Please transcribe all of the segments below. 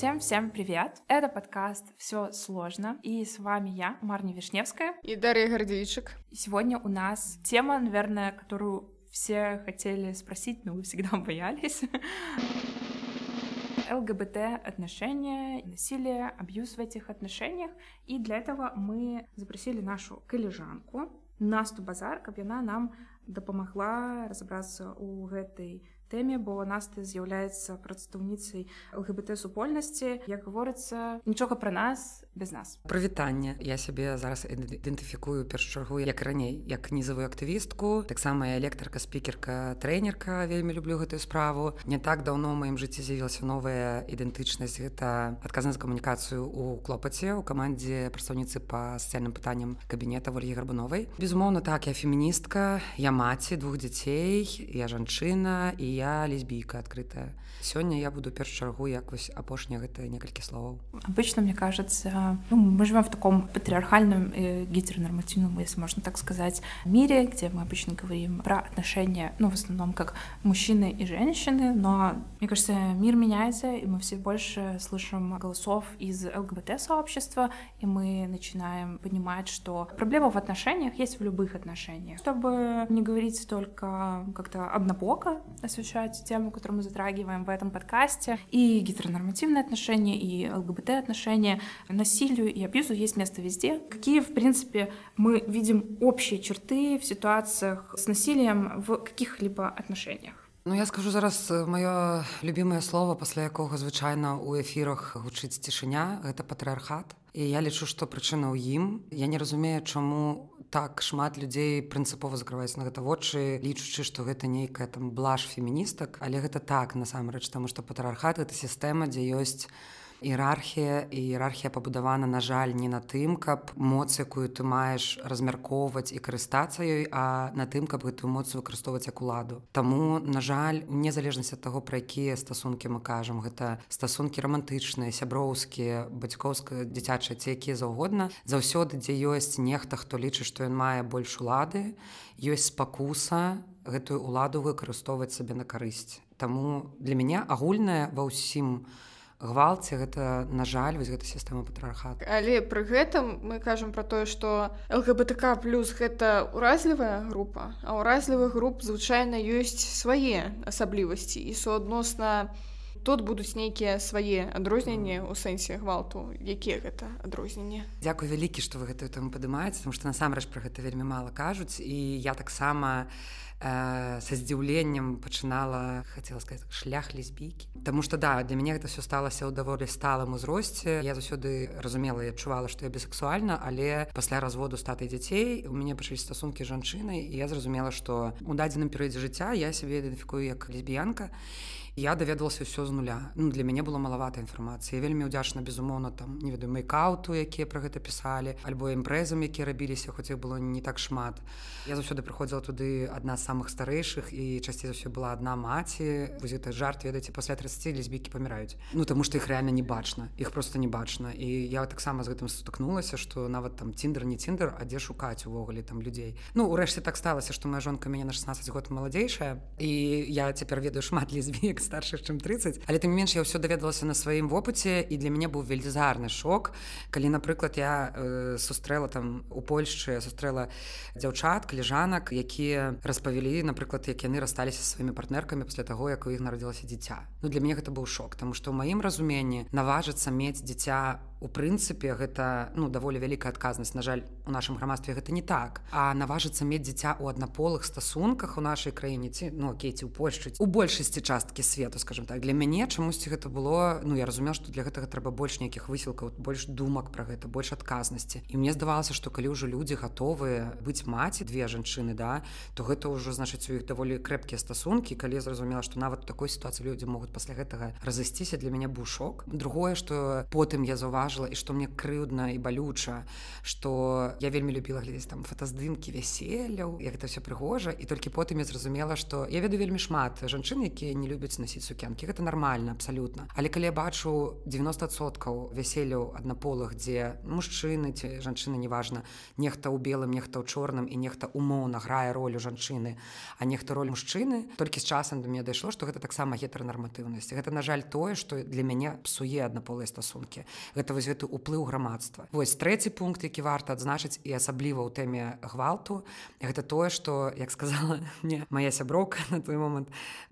Всем-всем привет! Это подкаст «Все сложно» и с вами я, Марня Вишневская. И Дарья Гордейчик. И сегодня у нас тема, наверное, которую все хотели спросить, но вы всегда боялись. ЛГБТ отношения, насилие, абьюз в этих отношениях. И для этого мы запросили нашу коллежанку Насту Базар, каб яна нам дапамагла разобрацца ў гэтай тэме бо наста з'яўляецца прадстаўніцай лгбт супольнасці. Як гаворыцца нічога пра нас без нас. Прывітанне я сябе зараз ідэнтыфікую перш чаргу як раней як нізавую актывістку таксама электарка спікерка трэнерка вельмі люблю гэтую справу. Не так даўно маім жыцці з'явілася новая ідэнтычнасць гэта адказна за камунікацыю у клопаце у камандзе прадстаўніцы па сацыяльным пытанням кабінета ольгі гарбуновай. Безумоўна так я феміністка я маці двух дзяцей я жанчына і я лесбійка адкрытая сёння я буду перш чаргу як вось апошняе гэта некалькі словаў. Обычно мне кажется ну, мы живем в таком патриархальном э, гетеронормативном если можно так сказать мире где мы обычно говорим про отношения ну в основном как мужчины и женщины но мне кажется мир меняется и мы все больше слышим голосов из лгбт сообщества и мы начинаем понимать что проблема в отношениях есть в любых отношениях. Чтобы не говорить только как-то однобоко освещать тему, которую мы затрагиваем в этом подкасте. И гетеронормативные отношения, и ЛГБТ-отношения, насилию и абьюзу есть место везде. Какие, в принципе, мы видим общие черты в ситуациях с насилием в каких-либо отношениях? Ну я скажу зараз маё любімае слово пасля якога звычайна ў эфірах гучыць цішыня гэта патрыархат і я лічу што прычына ў ім я не разумею чаму так шмат людзей прынцыпова закрываюць на гэта вочы лічучы што гэта нейкая там блаж феміністак. Але гэта так насамрэч таму што патрархат это сістэма дзе ёсць іерархія і іерархія пабудавана на жаль не на тым каб моц якую ты маеш размяркоўваць і карыстацца ёй а на тым каб гэтую моц выкарыстоўваць як уладу. Таму на жаль незалежнасць ад таго пра якія стасункі мы кажам гэта стасункі рамантычныя сяброўскія бацькоўска дзіцячыя ці якія заўгодна заўсёды дзе ёсць нехта хто лічыць што ён мае больш улады ёсць спакуса гэтую уладу выкарыстоўваць сабе на карысць. Таму для мяне агульная ва ўсім у гвалце гэта на жаль вось гэта сістэма патрархат але пры гэтым мы кажам про тое что лгбтк плюс гэта уразлівая група а ўразлівых груп звычайна ёсць свае асаблівасці. І суадносна тут будуць нейкія свае адрозненні ў сэнсе гвалту. Якія гэта адрозненне Дякую вялікі што вы гэтую там падымаеце тому что насамрэч про гэта вельмі мала кажуць. І я таксама не э, са здзіўленнем пачынала хацела сказать шлях лесбійкі Таму что да для мяне гэта все сталася ў даволі сталым узросце я заўсёды разумела і адчувала што я бісексуальна але пасля разводу статай дзяцей у мяне пачалі стасункі жанчыны і я зразумела што у дадзеным перыядзе жыцця я сябе ідэнтыфікую як лесбіянка і я даведалася ўсё з нуля. Ну для мяне было малавата інфармацыі вельмі ўдзячна безумоўна там не ведаю мейкауту якія пра гэта пісалі альбо імпрэзам якія рабіліся хоць іх было не так шмат. Я заўсёды прыходзіла туды адна з самых старэйшых і часцей за ўсё была одна маці. Вось гэта жарт ведаеце пасля 30 лесбікі паміраюць. Ну таму што іх реально не бачна. Іх просто не бачна. І я таксама з гэтым сутыкнулася што нават там ціндер не ціндер а дзе шукаць увогуле там людзей. Ну урэшце так сталася што моя жонка мяне на 16 год маладзейшая і я цяпер ведаю шмат лесбік старшых чым 30 але тым менш я ўсё даведалася на сваім вопыце і для мяне быў велізарны шок. Калі напрыклад я э, сустрэла там у Польшчы сустрэла дзяўчат каліжанак якія распавялі напрыклад як яны рассталіся сваімі партнеркамі пасля таго як у іх нарадзілася дзіця. Ну для мяне гэта быў шок тому што ў маім разуменні наважыцца мець дзіця у прынцыпе гэта ну даволі вялікая адказнасць. На жаль у нашым грамадстве гэта не так. А наважыцца мець дзіця ў аднаполых стасунках у нашай краіне ці ну кейці ў Польшчы у большасці часткі свету скажем так. Для мяне чамусьці гэта было ну я разумеў што для гэтага трэба больш нейкіх высілкаў больш думак пра гэта больш адказнасці. І мне здавалася што калі ўжо людзі гатовыя быць маці две жанчыны да то гэта ўжо значыць у іх даволі крэпкія стасункі. Калі зразумела што нават такой сітуацыі людзі могуць пасля гэтага разысціся для мяне быў шок. Другое што потым я заўважу заўважыла і што мне крыўдна і балюча што я вельмі любіла глядзець там фотаздымкі вяселляў як гэта все прыгожа і толькі потым я зразумела што я веду вельмі шмат жанчын якія не любяць насіць сукенкі. Гэта нармальна абсалютна. Але калі я бачу 90соткаў вяселляў аднаполых дзе мужчыны ці жанчыны неважна нехта ў белым нехта ў чорным і нехта умоўна грае ролю жанчыны а нехта роль мужчыны толькі з часам до мяне дайшло што гэта таксама гетаранарматыўнасць гэта на жаль тое што для мяне псуе аднаполыя стасункі. Гэта вось гэты уплыў грамадства. Вось трэці пункт які варта адзначыць і асабліва ў тэме гвалту гэта тое што як сказала мне моя сяброўка на той момант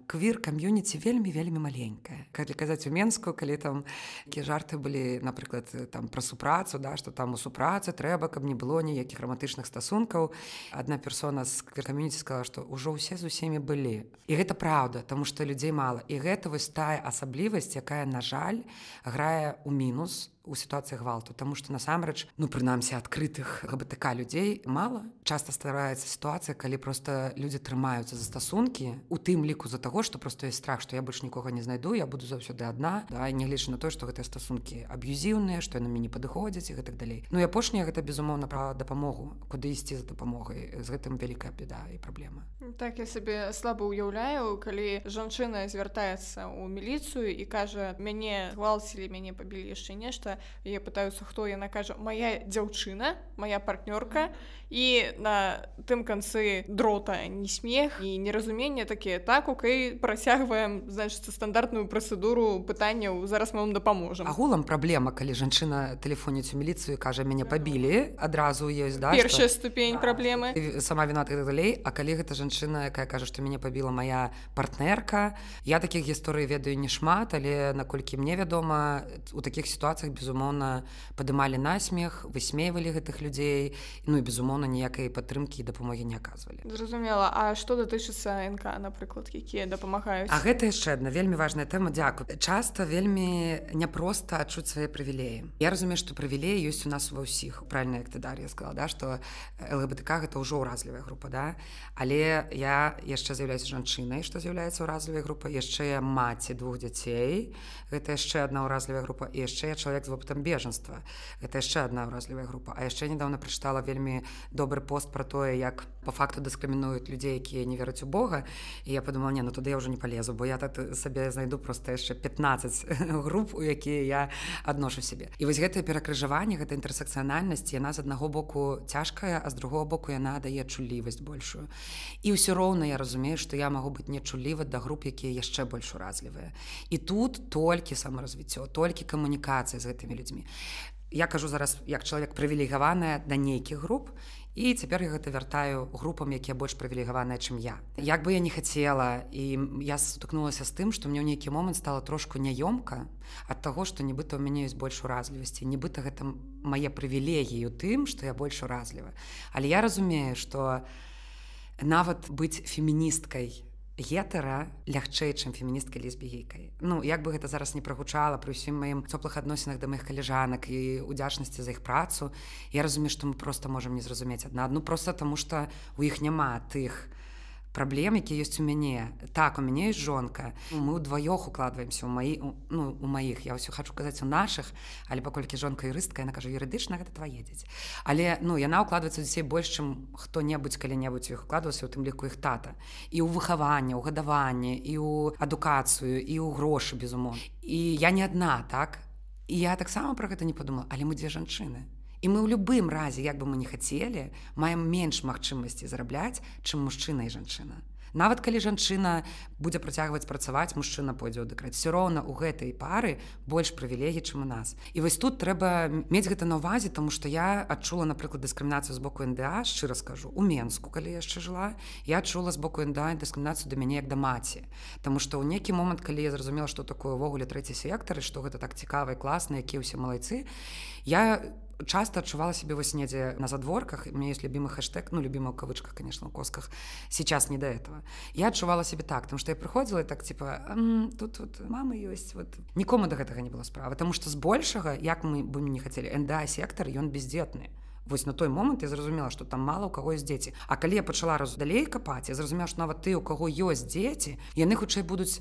квір кам'юніці вельмі вельмі маленькая. Калі казаць у менску калі там якія жарты былі напрыклад там пра супрацу да што там у супрацы трэба каб не было ніякіх раматычных стасункаў. Адна персона з квіркамюніці сказала што ўжо ўсе з усімі былі. І гэта праўда тому што людзей мала. І гэта вось тая асаблівасць якая на жаль грае ў мінус у сітуацыі гвалту. Тому что насамрэч ну прынамсі адкрытых гбтк людзей мало часто стараецца сітуацыя калі просто людзі трымаюцца за стасункі у тым ліку за таго что просто есть страх что я больш нікога не знайду я буду заўсёды адна да, нягледзячы на то что гэтыя стасункі аб'юзіўныя што яны мяне падыходзяць і гэтак далей ну і апошняе гэта безумоўна пра дапамогу куды ісці за дапамогай з гэтым вялікая беда і праблема так я сабе слаба ўяўляю калі жанчына звяртаецца ў міліцыю і кажа мяне гвалцілі мяне пабілі яшчэ нешта я пытаюцца хто яна кажа моя дзяўчына моя партнёрка і на тым канцы дрота не смех і неразуменне такія так укай працягваем значыцца стандартную працэдуру пытанняў зараз мы вам дапаможам агулам праблема калі жанчына тэлефоніць у міліцыю кажа мяне пабілі адразу ёсць да, першая што... ступень да. праблемы сама вінат далей А калі гэта жанчына якая кажа што мяне пабіла моя партнерка я такіх гісторый ведаю не шмат але наколькі мне вядома у такіх сітуацыях безумоўна падымалі насмех высмейвалі гэтых людзей ну і безумоўна ніякай падтрымкі і дапамогі не аказвалі. Зразумела. А што датычыцца нк напрыклад якія дапамагаюць А гэта яшчэ одна вельмі важная тэма. Дзякую часта вельмі няпроста адчуць свае прывілеі. Я разумею што прывілеі ёсць у нас ва ўсіх. Правильно як ты дар'я сказала да што лгбтк гэта ўжо ўразлівая група да? Але я яшчэ з'яўляюся жанчынай што з'яўляецца ўразлівай група яшчэ маці двух дзяцей гэта яшчэ одна ўразлівая група. І яшчэ я чалавек з вопытам бежанства это яшчэ одна ўразлівая група. А яшчэ недавно прачытала вельмі добры пост про тое як по факту дыскрымінуюць людзей якія не вераць у Бога. І я подумала не ну туды я уже не полезу бо я так сабе знайду просто яшчэ 15 груп у якія я адношу сябе і вось гэтае перакрыжаванне гэта інтэрсекцыянальнасць яна з аднаго боку цяжкая а з другого боку яна дае чулівасць большую і ўсё роўна я разумею што я магу быць нечуліва да груп якія яшчэ больш уразлівыя і тут толькі самаразвіццё толькі камунікацыя з гэтымі людзьмі я кажу зараз як чалавек прывілегаваная да нейкіх груп і цяпер я гэта вяртаю групам якія больш прывілегаваныя чым я. Як бы я не хацела і я сутыкнулася з тым што мне ў нейкі момант стала трошку няёмка ад таго што нібыта ў мяне ёсць больш уразлівасці. Нібыта гэта мае прывілегію тым што я больш уразліва. Але я разумею што нават быць феміністкай гетара лягчэй чым феміністкай лесбігейкай Ну як бы гэта зараз не прагучала пры ўсім маім цёплых адносінах да маіх каляжанак і удзячнасці за іх працу я разумею што мы просто можам не зразумець адна адну просто таму што у іх няма тых, праблем які ёсць у мяне так у мяне есть жонка мы ўдваёх укладваемся ў маі ну у маіх я ўсё хочу казаць у наших. Але паколькі жонка юрыстка яна кажа юрыдычна гэта твае дзеці але ну яна укладваецца дзяцей больш чым хто-небудзь калі-небудзь іх укладваўся у тым ліку іх тата. І ў выхаванне ў гадаванне і ў адукацыю і ў грошы безумоў і я не адна так? І я таксама про гэта не падумала але мы дзве жанчыны І мы ў любым разе, як бы мы не хацелі, маем менш магчымасці зарабляць, чым мужчына і жанчына. Нават калі жанчына будзе працягваць працаваць, мужчына пойдзе ў дэкрэт. Все роўна у гэтай пары больш прывілегі, чым у нас. І вось тут трэба мець гэта на ўвазе, таму што я адчула, напрыклад, дыскрымінацыю з боку НДА, шчыра скажу у Менску, калі яшчэ жыла, я адчула з боку НДА дыскрымінацыю да мяне як да маці. Таму што ў нейкі момант, калі я зразумела, што такое ўвогуле трэці сектары, што гэта так цікава і класна, якія ўсе малайцы, я часто адчувала себе вось недзе на задворках у меня есть любимый хэштег ну любимый в кавычках конечно у косках сейчас не до этого я адчувала себе так потому что я прыходзіла так типа тут вот мама ёсць вот нікому до гэтага не было справа потому что збольшага як мы бы не хотели. Нда сектор ён бездетны Вось на той момант я зразумела что там мало у каго ёсць дзеці А калі я пачала раз далей капаць я зразумела што нават ты у каго ёсць дзеці яны хутчэй будуць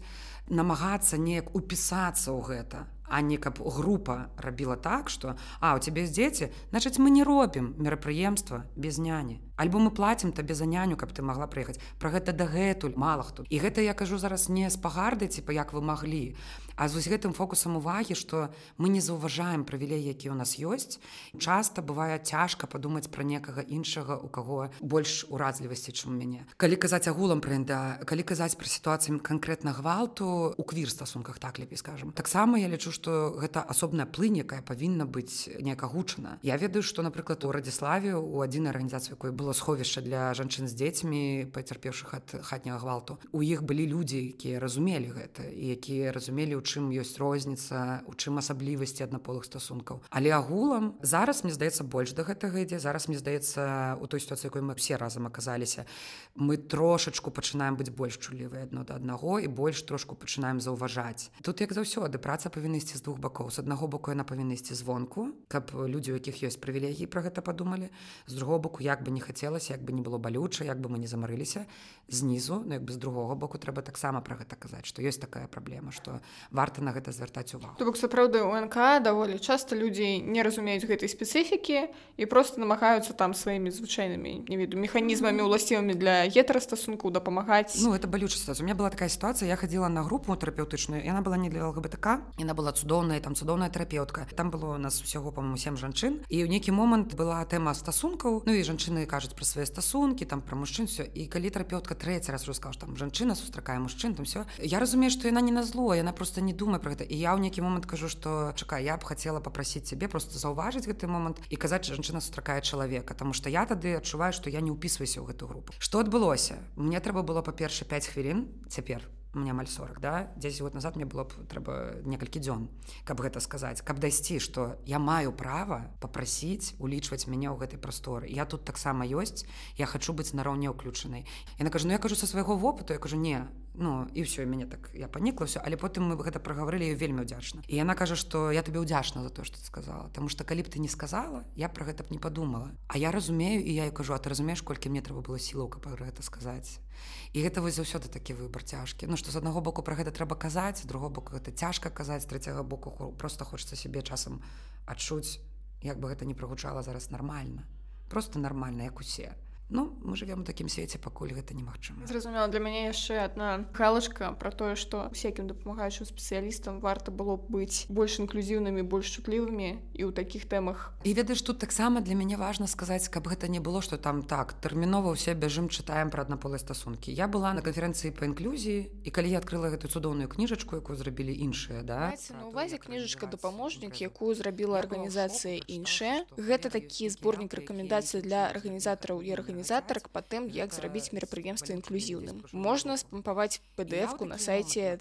намагацца неяк упісацца ў гэта а не каб група рабіла так что а у тебе есть дзеці значыць мы не робім мерапрыемства без няні. Альбо мы платим табе за няню каб ты могла прыехаць про гэта дагэтуль мало хто. І гэта я кажу зараз не з пагарды типа як вы маглі а з вось гэтым фокусам увагі что мы не заўважаем правілей які у нас ёсць. Часто бывае цяжка падумаць про некага іншага у каго больш уразлівасці чым мяне. Калі казаць агулам бренда калі казаць про сітуацыі конкретна гвалту у квір стасунках так лепей скажем таксама я лічу что гэта асобная плынь якая павінна быць неяк агучана. Я ведаю что напрыклад у радзіславе у адзінай арганізацыі якой было сховішча для жанчын з дзецьмі пацярпевшых ад хатняга гвалту у іх былі людзі якія разумелі гэта і якія разумелі у чым ёсць розніца у чым асаблівасці аднаполых стасункаў. Але агулам зараз мне здаецца больш да гэтага ідзе. Зараз мне здаецца у той сітуацыі якой мы все разам аказаліся мы трошачку пачынаем быць больш чулівыя адно да аднаго і больш трошку пачынаем заўважаць. Тут як заўсёды праца павінна ісці з двух бакоў. З аднаго боку яна павінна ісці звонку каб людзі у якіх ёсць прывілегіі пра гэта падумалі. З другого боку як бы не хацелася як бы не было балюча як бы мы не замарыліся знізу ну як бы з другого боку трэба таксама пра гэта казаць што ёсць такая праблема што варта на гэта звяртаць увагу. То бок сапраўды УНК даволі часта людзі не разумеюць гэтай спецыфікі і просто намагаюцца там сваімі звычайнымі не веду механізмамі уласцівымі для гетарастасунку дапамагаць. Ну это балюча у меня была такая ситуация я ходила на группу тэрапеўтычную яна была не для лгбтк яна была цудоўная там цудоўная тэрапеўтка. Там было у нас усяго по-моему сем жанчын. І ў нейкі момант была тэма стасункаў. Ну і жанчыны кажуць пра свае стасункі там пра мужчын все і калі тэрапеўтка трэці раз раскаў там жанчына сустракае мужчын там все я разумею што яна не на зло яна просто не думае про гэта. І я ў нейкі момант кажу што чакай я б хацела попрасіць цябе просто заўважыць гэты момант і казаць жанчына сустракае чалавека. Тому что я тады адчуваю што я не ўпісваюся ў гэту групу. Что адбылося? Мне трэба было па-перша 5 хвілін. Цяпер мне амаль 40 да 10 год назад мне было б трэба некалькі дзён каб гэта сказаць каб дайсці что я маю права попрасіць улічваць мяне ў гэтай прасторы. Я тут таксама ёсць я хочу быць нараўне ўключанай. Яна кажу ну я кажу са свайго вопыту я кажу не ну і все мяне так я панікла все але потым мы гэта прагаварылі вельмі ўдзячна. І яна кажа что я табе ўдзячна за то что ты сказала потому что калі б ты не сказала я про гэта б не подумала а я разумею і я кажу а ты разумееш колькі мне трэба было сілаўка пра гэта сказаць і гэта вось заўсёды такі выбор цяжкі. Ну што з аднаго боку пра гэта трэба казаць другого боку гэта цяжка казаць трэцяга боку просто хочется сябе часам адчуць як бы гэта не прагучала зараз нармальна. Просто нармальна як усе Ну мы живвем у такім свеце пакуль гэта немагчыма зразумела для мяне яшчэ одна галочка про тое что всякім дапамагаючым спецыялістам варта было б быць больш інклюзіўнымі больш чутлівымі і ў такіх тэмах і ведаеш тут таксама для мяне важна сказаць каб гэта не было что там так тэрмінова ўсе бяжым чытаем пра аднаполай стасункі я была на канферэнцыі по інклюзіі і калі я адкрыла гэту цудоўную кніжачку якую зрабілі іншыя да на увазе кніжачка дапаможнік якую зрабіла арганізацыя іншая гэта такі зборнік рэкамендацый для арганізатараў і арганізацый арганізатарак па тым як зрабіць мерапрыемства інклюзіўным можна спампаваць pdf-ку на сайте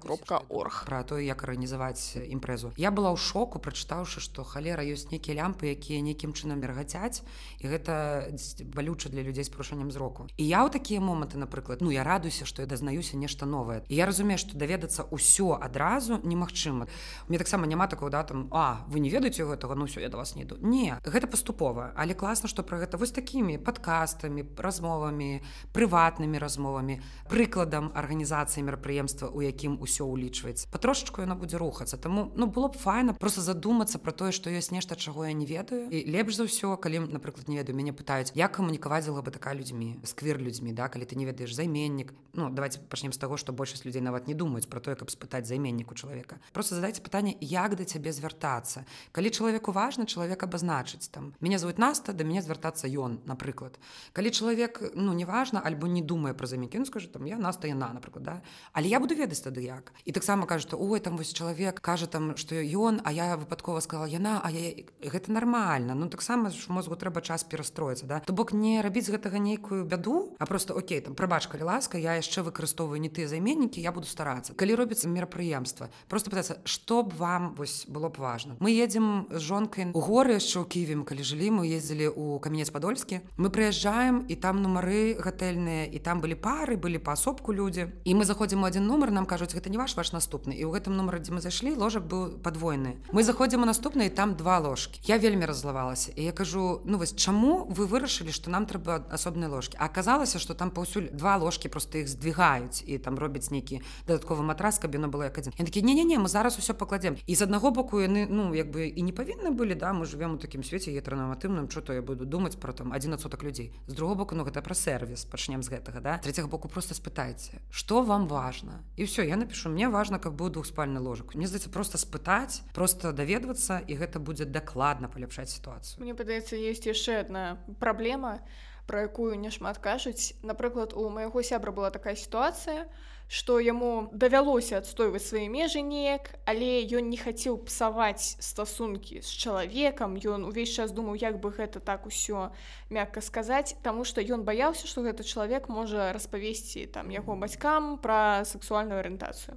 кропка орг. Про то як арганізаваць імпрэзу я была ў шоку прачытаўшы што халера ёсць нейкія лямпы якія нейкім чынам мергацяць і гэта балюча для людзей з парушэннем зроку. І я ў такія моманты напрыклад ну я радуюся што я дазнаюся нешта новае я разумею што даведацца ўсё адразу немагчыма. Мне таксама няма такого датам а вы не ведаеце гэтага? Ну все я до вас не іду не гэта паступова. Але класна што пра гэта вось такі такімі падкастамі размовамі прыватнымі размовамі прыкладам арганізацыі мерапрыемства у якім усё ўлічваецца патрошачку яна будзе рухацца. Таму ну было б файна просто задумацца про тое што ёсць нешта чаго я не ведаю. І лепш за ўсё калі напрыклад не ведаю мяне пытаюць як камунікаваць бы такая людзьмі сквер людзьмі да калі ты не ведаеш займеннік. Ну давайте пачнем з таго што большасць людзей нават не думаюць про тое каб спытаць займенніку чалавека. Просто задайце пытанне як да цябе звяртацца. Калі чалавеку важна чалавек абазначыць там мяне зовут наста да мяне звяртацца ён напрыклад калі чалавек ну неважна альбо не думае пра замікі скажу там я наста яна напрыклад да. Але я буду ведаць тады як. І таксама кажа што ой там вось чалавек кажа там што ён а я выпадкова сказала яна а я гэта нармальна ну таксама ж мозгу трэба час перастроіцца да. То бок не рабіць гэтага нейкую бяду а просто Окей там прабач калі ласка я яшчэ выкарыстоўваю не тыя займеннікі я буду старацца калі робіцца мерапрыемства просто пытацца што б вам вось было б важно? Мы едзем з жонкай у горы яшчэ ў ківем калі жылі мы ездзілі у каменец падольскі вёскі мы прыязджаем і там нумары гатэльныя і там былі пары былі паасобку людзі і мы заходзім один нумар нам кажуць гэта не ваш ваш наступны і ў гэтым нумары дзе мы зайшлі ложак быў падвойны мы заходзім у наступны і там два ложкі я вельмі разлавалася і я кажу ну вось чаму вы вырашылі што нам трэба асобныя ложкі аказалася што там паўсюль два ложкі просто іх здвигаюць і там робяць нейкі дадатковы матрас каб яно было як адзін такі не не не мы зараз усё пакладзем і з аднаго боку яны ну як бы і не павінны былі да мы живвем у такім свеце гетранаматыўным чо то я буду думаць про там один адсотак людзей з другого боку ну гэта пра сервіс пачнем з гэтага да. Третьего боку просто спытайце что вам важно. І все я напишу мне важно как бы двухспальны ложак мне здаецца просто спытаць просто даведвацца і гэта будзе дакладна паляпшаць сітуацыю мне падаецца есть яшчэ одна праблема про якую няшмат кажуць напрыклад у майго сябра была такая сітуацыя што яму давялося адстойваць свае межы неяк але ён не хацеў псаваць стасункі з чалавекам ён увесь час думаў як бы гэта так усё мякка сказаць таму што ён баяўся што гэты чалавек можа распавесці там яго бацькам пра сексуальную арыентацыю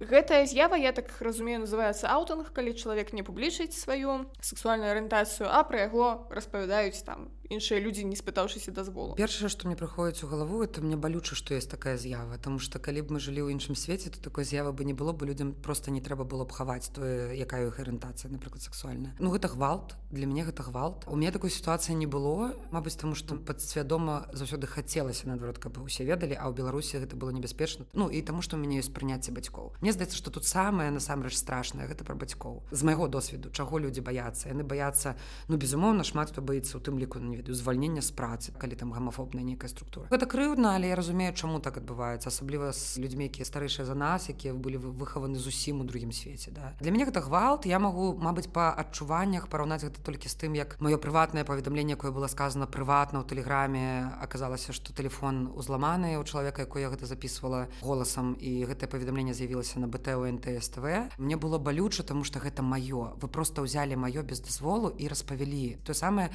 гэтая з'ява я так разумею называется аўтанг калі чалавек не публічыць сваю сексуальную арыентацыю а пра яго распавядаюць там іншыя людзі не спытаўшыся дазволу. Першае што мне прыходзіць у галаву это мне балюча што есть такая з'ява тому что калі б мы жылі ў іншым свеце то такой з'явы бы не было бы людям просто не трэба было б хаваць тое якая іх арыентацыя напрыклад сексуальная. Ну гэта гвалт для мяне гэта гвалт. У меня такой сітуацыі не было Мабыць таму што падсвядома заўсёды хацелася наадварот каб усе ведалі а ў беларусі гэта было небяспечна. Ну і таму што у мяне ёсць прыняцце бацькоў. Мне здаецца што тут самае насамрэч страшнае гэта пра бацькоў. З майго досведу чаго людзі баяцца. Яны баяцца ну безумоўна шмат хто баіцца у тым ліку не ведаю звальнення з працы калі там гамафобная нейкая структура. Гэта крыўдна але я разумею чаму так адбываецца асабліва з людзьмі якія старэйшыя за нас якія былі выхаваны зусім у другім свеце да. Для мяне гэта гвалт я магу мабыць па адчуваннях параўнаць гэта толькі з тым як маё прыватнае паведамленне якое было сказано прыватна ў тэлеграме аказалася што телефон узламаны у чалавека якой я гэта записывала голасам і гэтае паведамленне з'явілася на бт нтств мне было балюча тому что гэта маё. Вы просто ўзялі маё без дазволу і распавялі. То самае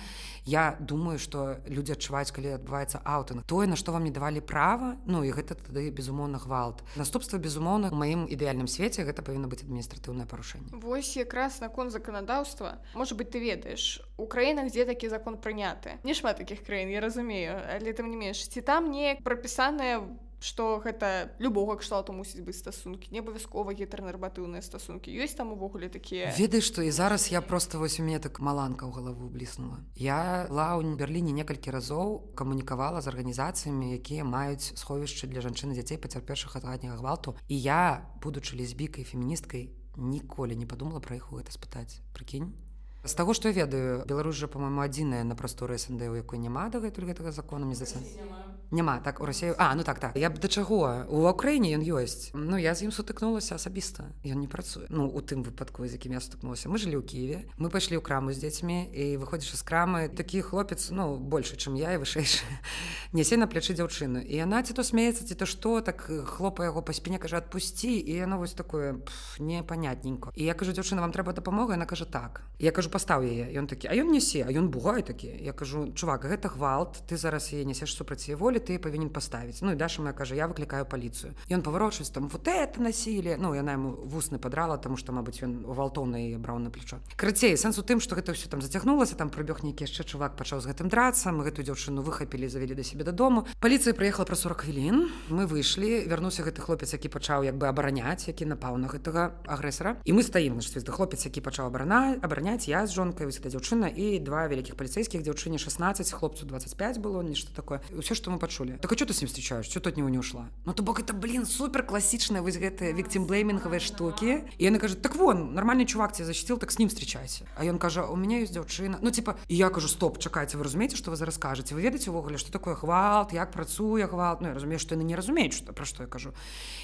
я думаю думаю что людзі адчуваюць калі адбываецца аўтанг тое на што вам не давалі права ну і гэта тады безумоўна гвалт. Наступства безумоўна маім ідэальным свеце гэта павінна быць адміністратыўнае парушэнне Вось якраз наконт заканадаўства можа быть ты ведаеш у краінах дзе такі закон прыняты не шмат таких краін я разумею. Але там не менш ці там неяк прапісаная в што гэта любога кшталту мусіць быць стасункі не абавязкова гетарнарбатыўныя стасункі. Ёсць там увогуле такія. Ведай што і зараз я просто вось у мяне так маланка ў галаву бліснула. Я лаунь берліне некалькі разоў камунікавала з арганізацыямі якія маюць сховішчы для жанчыны дзяцей пацярпевшых адгадняга гвалту. І я будучы лесбікай феміністкай ніколі не падумала пра іх у гэта спытаць прыкінь. З таго што я ведаю Беларусь жа по-моему адзіная на прасторы СНД у якой няма дагэтуль гэтага закона мне за няма так у рассею А ну так так. Я б да чаго? У Украіне ён ёсць. Ну я з ім сутыкнулася асабіста ён не працуе Ну у тым выпадку з якім я сутыкнулася мы жылі ў Киеве мы пайшлі ў краму з дзецьмі і выходзіш з крамы такі хлопец ну больше чым я і вышэйшы нясе на плячы дзяўчыну і яна ці то смеецца ці то што так хлопа яго па спіне кажа адпусці і яно вось такое непанятненько і я кажу дзяўчына вам трэба дапамога яна кажа так я кажу пастаў яе ён такі а ён несе а ён бугай такі я кажу чувак гэта гвалт. Ты зараз яе несеш супраць волі ты павінен паставіць Ну і даша моя кажа я выклікаю паліцыю ён паварочваць там вот это насілі Ну яна ему вусны падрала тому что мабыць ён валтоўна і браў на плечо. Крыцей сэнс у тым что гэта все там зацягнулася там прыбег нейкі яшчэ чувак пачаў з гэтым драцца мы гэту дзяўчыну выхапілі завялі да сябе дадому паліцыя прыехала пра 40 хвілін мы выйшлі вярнуўся гэты хлопец які пачаў як бы абараняць які напаў на гэтага агрэсара. І мы стаім на хлопец які пачаў абарана абараняць я з жонкай вось эта дзяўчына і два вялікіх паліцейскіх дзяўчыне 16 хлопцу 25 было нешта такое. Ўсё што мы пачулі так что ты с ним встречаешь? Что тут него не ушла? Ну то бок это блин супер класічная вось гэтыя віктимблеймингавыя штуки. І яны кажу так вон нормальный чувак тебе защитил так с ним встречайся А ён кажа у меня есть дзяўчына Ну типа я кажу стоп чакайце вы разумееце что вы зараз скажете вы ведаеце увогуле что такое гвалт як працуе гвалт Ну я разумею что яны не разумеюць что про что я кажу.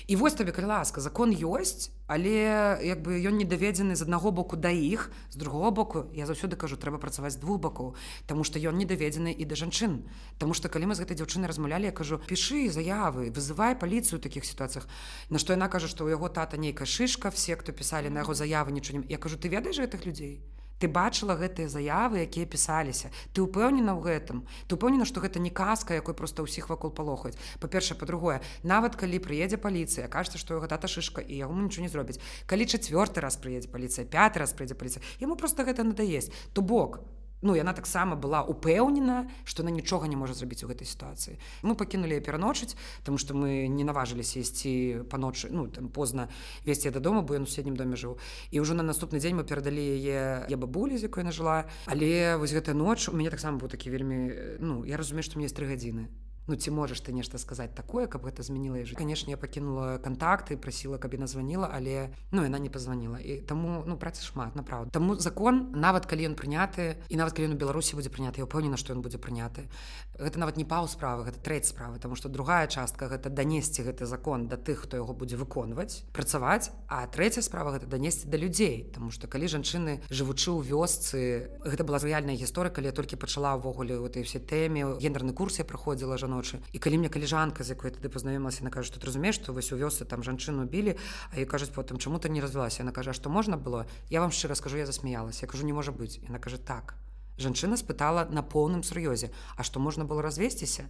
І вось табе калі ласка закон ёсць але як бы ён не даведзены з аднаго боку да іх з другого боку я заўсёды кажу трэба працаваць двух бакоў Таму што ён не даведзены і да жанчын. Таму што калі мы з гэтай дзяўчыны размаўлялі я кажу пішы заявы вызывай паліцыю у такіх сітуацыях на што яна кажа што ў яго тата нейкая шышка все хто пісалі на яго заявы не я кажу ты ведаеш гэтых людзей ты бачыла гэтыя заявы якія пісаліся? Ты ўпэўнена ў гэтым? Ты упэўнена што гэта не казка якой просто ўсіх вакол палохаюць? Па-перша па-другое нават калі прыедзе паліцыя кажется што яго тата шышка і яму нічого не зробіць. Калі чацвёрты раз прыедзе паліцыя пяты раз прыйдзе паліцыя яму просто гэта надаесть то бок ну яна таксама была упэўнена што она нічога не можа зрабіць у гэтай сітуацыі. Мы пакінулі пераночыць тому что мы не наважыліся ісці па ночы ну там позна весці дадому бо ён у сусседнім доме жыў. І ўжо на наступны дзень мы перадалі яе я бабулі з якой нажыла але вось гэтая ноч у мяне таксама быў такі вельмі ну я разумею што мне есть тры гадзіны ну ці можаш ты нешта сказаць такое каб гэта змяніла жыць канешне я пакінула контакты прасіла каб яна званіла але ну яна не пазваніла і таму ну працы шмат направду таму закон нават калі ён прыняты і нават калі ён у беларусі будзе прыняты я ўпэўнена што ён будзе прыняты гэта нават не паў справы гэта трэць справы тому что другая частка гэта данесці гэты закон да тых хто яго будзе выконваць працаваць а трэця справа гэта данесці да людзей тому что калі жанчыны жывучы ў вёсцы гэта была рэальная гісторыя калі я толькі пачала ўвогуле у этой все тэме гендерны курс я праходзіла жан ночы і калі мне каліжанка з якой тады пазнаёмілася на кажа тут разумееш што вось у вёсы там жанчыну білі а і кажуць потым чаму ты не развілася на кажа што можна было я вам шчыра скажу я засмяялася я кажу не можа быць яна кажа так жанчына спытала на поўным сур'ёзе а што можна было развесціся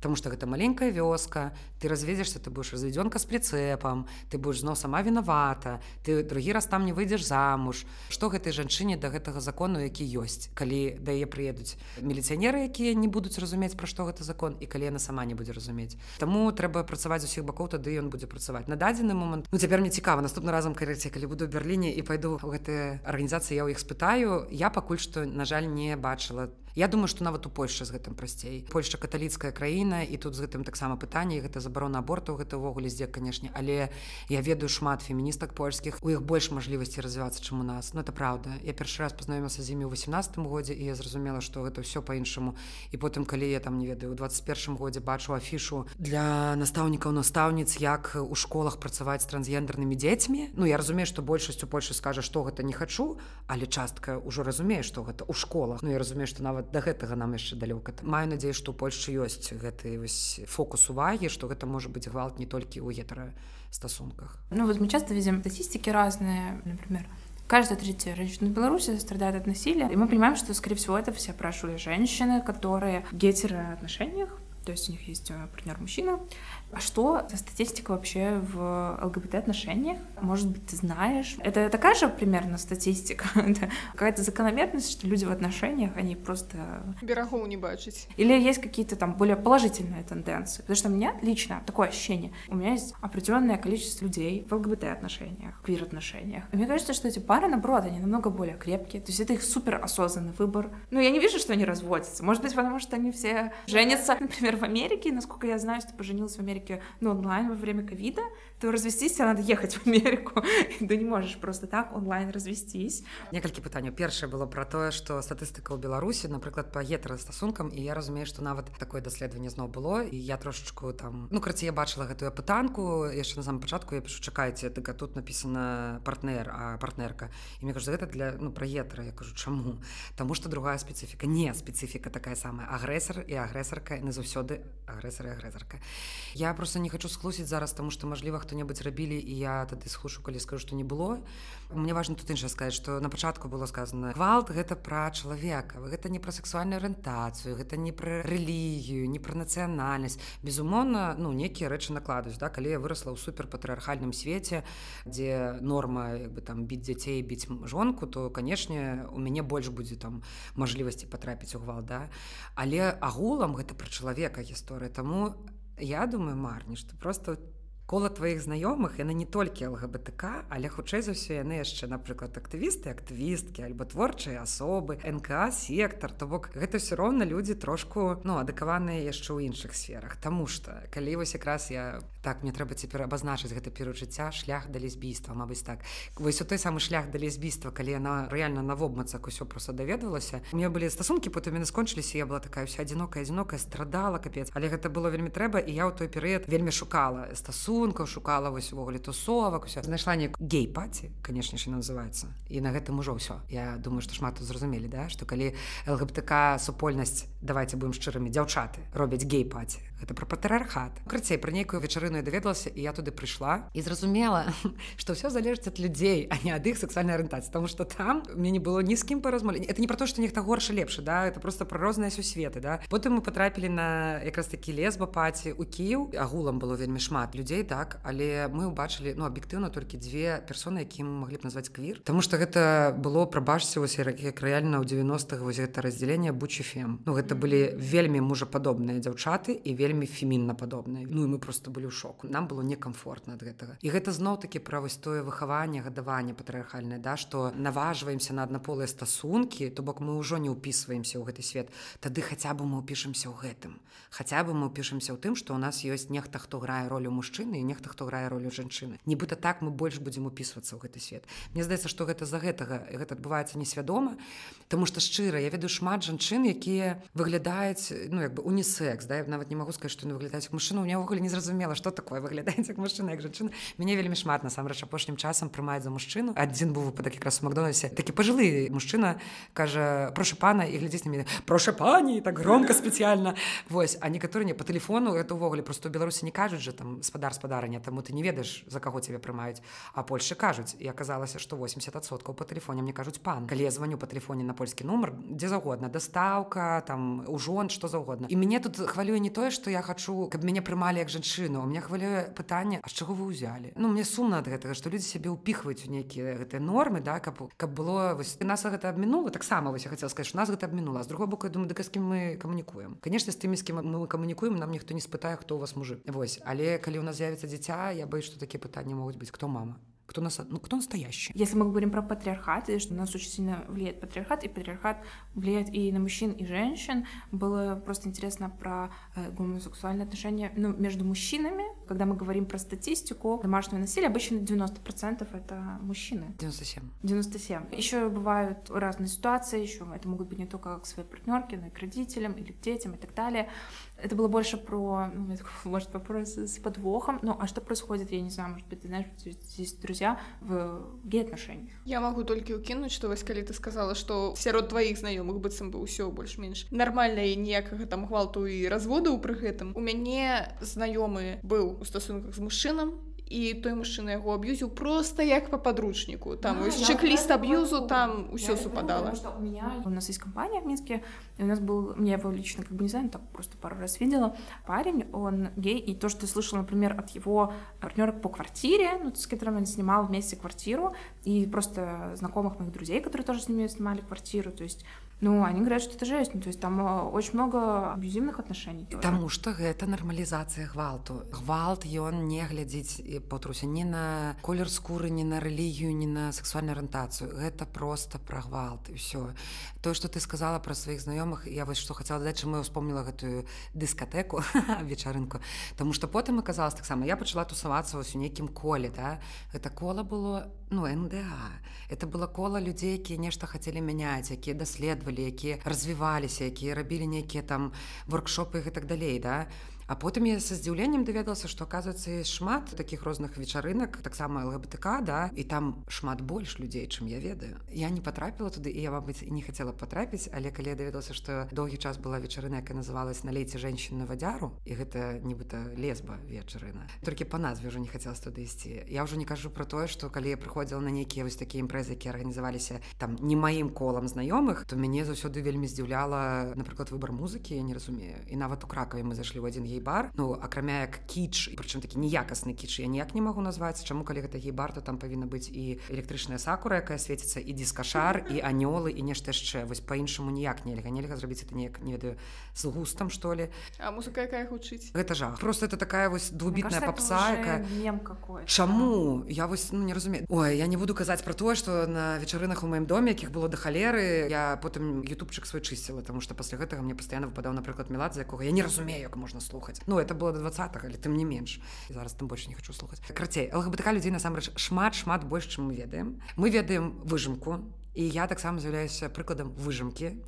Таму што гэта маленькая вёска, ты разведзешся, ты будзеш разведёнка з прыцэпам, ты будзеш зноў сама вінавата, ты другі раз там не выйдзеш замуж. Што гэтай жанчыне да гэтага закону, які ёсць, калі да яе прыедуць міліцыянеры, якія не будуць разумець, пра што гэта закон і калі яна сама не будзе разумець. Таму трэба працаваць усіх бакоў, тады ён будзе працаваць. На дадзены момант ну цяпер мне цікава наступны разам карыце, калі буду ў Берліне і пайду ў гэтыя арганізацыі, я ў іх спытаю, я пакуль што на жаль не бачыла Я думаю што нават у Польшы з гэтым прасцей. Польша каталіцкая краіна і тут з гэтым таксама пытанне гэта забарона аборту гэта ўвогуле здзе канешне. Але я ведаю шмат феміністак польскіх у іх больш мажлівасці развівацца чым у нас. Ну это правда я першы раз пазнаёмася з імі ў 18 годзе і я зразумела што гэта ўсё по-іншаму і потым калі я там не ведаю у 21 годзе бачу афішу для настаўнікаў настаўніц як у школах працаваць з трансгендернымі дзецьмі Ну я разумею што большасць у Польшы скажа што гэта не хачу але частка ўжо разумее што гэта ў школах. Ну я разумею што нават да гэтага нам яшчэ далёка маю надзею што польльшы ёсць гэты фокус увагі што гэта можа быць гвалт не толькі ў гетара стасунках ну вот мы часто видим статистики разные например Каждая третья женщина Беларуси страдает от насилия. И мы понимаем, что, скорее всего, это все опрашивали женщины, которые в гетероотношениях, то есть у них есть э, партнер мужчина. А что за статистика вообще в ЛГБТ-отношениях? Может быть, ты знаешь? Это такая же примерно статистика? Какая-то закономерность, что люди в отношениях, они просто... Берегов не бачить. Или есть какие-то там более положительные тенденции? Потому что у меня лично такое ощущение. У меня есть определенное количество людей в ЛГБТ-отношениях, квир-отношениях. Мне кажется, что эти пары, наоборот, они намного более крепкие. То есть это их супер осознанный выбор. Ну, я не вижу, что они разводятся. Может быть, потому что они все женятся, например, в Америке. Насколько я знаю, что поженилась в Америке Америке ну, онлайн во время ковида, то развестись тебе надо ехать в Америку. ты не можешь просто так онлайн развестись. Некалькі пытанняў. Першае было пра тое, што статыстыка ў Беларусі, напрыклад, па гетарастасункам і я разумею, што нават такое даследаванне зноў было і я трошачку там ну карці я бачыла гэтую пытанку яшчэ на самом пачатку я пишу чакайце ты тут написано партнер а партнерка і мне кажу гэта для ну пра гетара я кажу чаму Таму што другая спецыфіка не спецыфіка такая самая агрэсар і агрэсарка не заўсёды агрэсар і агрэсарка я просто не хочу схлусіць зараз тому что мажліва хто-небудзь рабілі і я тады схлушу калі скажу что не было. Мне важно тут іншае сказать что на пачатку было сказано гвалт гэта пра чалавека гэта не пра сексуальную арыентацыю гэта не пра рэлігію не пра нацыянальнасць безумоўна ну некія рэчы накладаюць да калі я вырасла ў суперпатрыархальным свеце дзе норма як бы там біць дзяцей біць жонку то канешне у мяне больш будзе там мажлівасці патрапіць у гвалт да. Але агулам гэта пра чалавека гісторыя таму Я думаю, Марні, што просто кола тваіх знаёмых яны не толькі лгбтк але хутчэй за ўсё яны яшчэ напрыклад актывісты актывісткі альбо творчыя асобы нк сектор то бок гэта все роўна людзі трошку ну адыкаваныя яшчэ ў іншых сферах. Таму что калі вось якраз я так мне трэба цяпер абазначыць гэта перажыцця шлях да лесбійства Мабыць так. Вось у той самы шлях да лесбійства калі яна реально на вобмацак усё просто даведвалася у меня былі стасункі потым яны скончыліся я была такая вся адзінокая адзінокая страдала капец. Але гэта было вельмі трэба і я ў той перыяд вельмі шукала стасу стасункаў шукала вось увогуле тусовак усе знайшла не гей-паці канешне ж называется. І на гэтым ужо ўсё. Я думаю што шмат зразумелі да што калі лгбтк супольнасць давайте будем шчырымі дзяўчаты робяць гей-паці это про патрыархат крыцей про нейкую вечарыну даведалася і я туды прыйшла і зразумела что все залежыць ад людзей а не ад іх сексуальнай арыентацыі потому что там мне не было ні з кім паразмолі это не про то что нехта горша лепшы да это просто про розныя сусветы да. Потым мы потрапілі на якраз такі лесба паці у Кіў агулам было вельмі шмат людзей так але мы убачылі ну аб'ектыўна толькі дзве персоны якім маглі б назваць квір. Таму что гэта было прабачце вось як рэальна ў 90-х вось гэта раздзяленне бучефем Ну гэта былі вельмі мужападобныя дзяўчаты і вельмі фемінна падобныя Ну і мы просто былі ў шоку. Нам было некамфортна ад гэтага. І гэта зноў такі пра вось тое выхаванне гадаванне патрыархальнае да што наважваемся на аднаполыя стасункі то бок мы ўжо не ўпісваемся ў гэты свет. Тады хаця бы мы ўпішемся ў гэтым. Хаця бы мы ўпішемся ў тым што ў нас ёсць нехта хто грае ролю мужчыны і нехта хто грае ролю жанчыны. Нібыта так мы больш будзем упісвацца ў гэты свет. Мне здаецца што гэта за гэтага гэта адбываецца несвядома Таму што шчыра я ведаю шмат жанчын якія выглядаюць ну як бы унісекс да я нават не магу сказаць што не выглядаюць мужчыну у ўвогуле не зразумела што такое выглядаць як мужчына як жанчына мяне вельмі шмат насамрэч апошнім часам прымаюць за мужчыну адзін быў выпадак якраз макдонасе такі пажылы мужчына кажа прошу пана і глядзець на мяне проша пані так громко спецыяльна вось. А некаторы не по телефону это ўвогуле просто у беларусі не кажуць же там спадар спадарня таму ты не ведаеш за каго цябе прымаюць а польльше кажуць і аказалася что 80соткаў по телефоне мне кажуць пан калі я звоню по телефоне на польскі нумар дзе заўгодна дастаўка там ужон что заўгодна і мяне тут хвалюе не тое что я хочу каб мяне прымалі як жанчыну. У меня хвалюе пытанне а чаго вы ўзялі? Ну мне сумна ад гэтага что людзі сябе ўпіхваюць у нейкія гэтыя нормы да каб каб было вось нас гэта абмінула таксама вось я хотел сказать нас гэта абмінула. З другого боку думаю да з кім мы камунікуем? Конечно з тымі з кім мы камунікуем нам ніхто не спытае хто у вас мужы вось але калі у нас з'явіцца дзіця я боюсь что такія пытанні могуць быць. Кто мама кто нас ну кто настоящий. Если мы говорим про патриархат и что нас очень сильно влияет патриархат и патриархат влияет и на мужчин и женщин. Было просто интересно про э, гомосексуальные отношения ну, между мужчинами. Когда мы говорим про статистику домашнего насилия обычно 90 процентов это мужчины. 97 97 еще бывают разные ситуации еще это могут быть не только к своей партнерке но и к родителям или к детям и так далее это было больше про ну, может вопрос с подвохом ну а что происходит я не знаю может быть ты знаешь здесь друзья в гей-отношениях. Я могу только укинуть, что вось калі ты сказала, что сярод твоих знаёмых быццам бы ўсё больш-менш нармальна і ніякага там гвалту і разводаў пры гэтым. У мяне знаёмы быў у стасунках з мужчынам, і той мужчына яго аб'юзіў просто як по подручніку там а, чек-ліст аб'юзу там усё супадала. у меня у нас есть компания в минске у нас был мне его лично как бы не знаю так просто пару раз видела. Парень он гей и то что слышал например от его партнерок по квартире ну, с которым он снимал вместе квартиру и просто знакомых моих друзей которые тоже с ними снимали квартиру то есть Ну, они говорят, что это жесть. Ну, то есть там э, очень много аб'юзивных отношений. Таму што гэта нармалізацыя гвалту. Гвалт ён не глядзіць потруся ні на колер скуры, ні на рэлігію, ні на сексуальную арыентацыю. Гэта просто пра гвалт і ўсё. Тое, што ты сказала пра сваіх знаёмых, я вось што хацела даць, чаму я ўспомніла гэтую дыскатэку вечарынку. Таму што потым аказалось таксама я пачала тусавацца вось у нейкім коле. Да? Гэта кола было ну НДА. Это было кола людзей, якія нешта хацелі мяняць, якія даследавалі якія развіваліся якія рабілі нейкія там воркшопы і так далей да А потым я са здзіўленнем даведалася, што аказваецца есть шмат таких розных вечарынак, таксама ЛГБТК да і там шмат больш людзей, чым я ведаю. Я не патрапіла туды і я мабыць не хацела патрапіць, але калі я даведалася, што доўгі час была вечарына, якая называлась налейце женщин на вадзяру і гэта нібыта лесба вечарына. Толькі па назве ўжо не хацела туды ісці. Я ўжо не кажу пра тое, што калі я прыходзіла на нейкія вось такія імпрэзы, якія арганізаваліся там не маім колам знаёмых, то мяне заўсёды вельмі здзіўляла напрыклад выбар музыкі, я не разумею. І нават у кракаве мы зайшлі ў адзін гей-бар. Ну акрамя як кіч прычым такі неякасны кіч я ніяк не магу назваць. Чаму калі гэта гей-бар то там павінна быць і электрычная сакура якая свеціцца і дискашар і анёлы і нешта яшчэ. Вось по-іншаму ніяк нельга. Нельга зрабіць это неяк не ведаю з густам што ли. А музыка якая гучыць? Гэта жах. Просто это такая вось двубітная попса якая чаму? Я вось ну, не разумею. Ой я не буду казаць про тое что на вечарынах у маім доме якіх было да халеры я потым ютубчык свой чысціла тому что пасля гэтага мне пастаянна выпадаў напрыклад мелад за якога я не разумею як можна слухаць Ну это было до 20 але тым не менш зараз там больше не хочу слухаць карцей лгбтк людзей насамрэч шмат шмат больш чым мы ведаем. Мы ведаем выжымку і я таксама з'яўляюся прыкладам выжымкі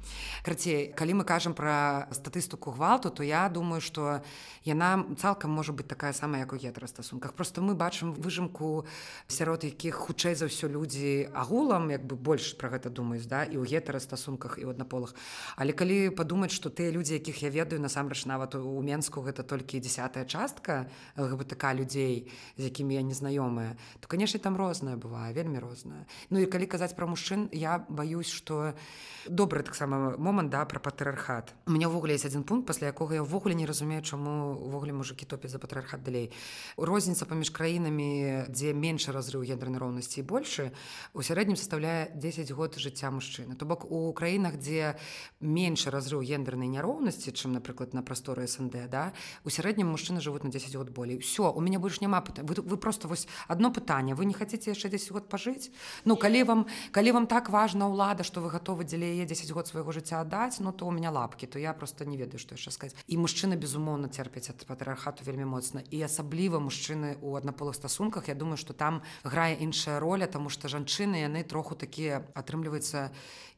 крацей калі мы кажам пра статыстыку гвалту то я думаю что яна цалкам можа быть такая самая як у гетрастасунках просто мы бачым выжымку сярод якіх хутчэй за ўсё людзі агулам як бы больш пра гэта думаюць да і ў гетарастасунках і ў аднаполах але калі падумаць что тыя людзі якіх я ведаю насамрэч нават у менску гэта толькі десятая частка ЛГБТК людзей з якімі я незнаёмая то канешне там розная бывае вельмі розная Ну і калі казаць пра мужчын я боюсь что добры таксама момант да пра патрыархат. У меня ўвогуле есть один пункт пасля якога я ўвогуле не разумею чаму увогуле мужикі топяць за патрыархат далей. Розніца паміж краінамі дзе менш разрыў гендернай роўнасці больше у сярэднім составляе 10 год жыцця мужчыны. То бок у краінах дзе менш разрыў гендернай няроўнасці чым напрыклад на прасторы снд да у сярэднім мужчыны жывуць на 10 год болей. Все у меня больш няма вы, вы просто вось одно пытанне вы не хотите яшчэ 10 год пажыць? Ну калі вам калі вам так важна ўлада что вы готовы дзеля яе 10 год свайго жыцця аддаць ну то у меня лапки то я просто не ведаю что яшчэ сказать і мужчына безумоўна церпяць ад патрыархату вельмі моцна. І асабліва мужчыны у аднаполых стасунках я думаю что там грае іншая роля тому что жанчыны яны троху такія атрымліваецца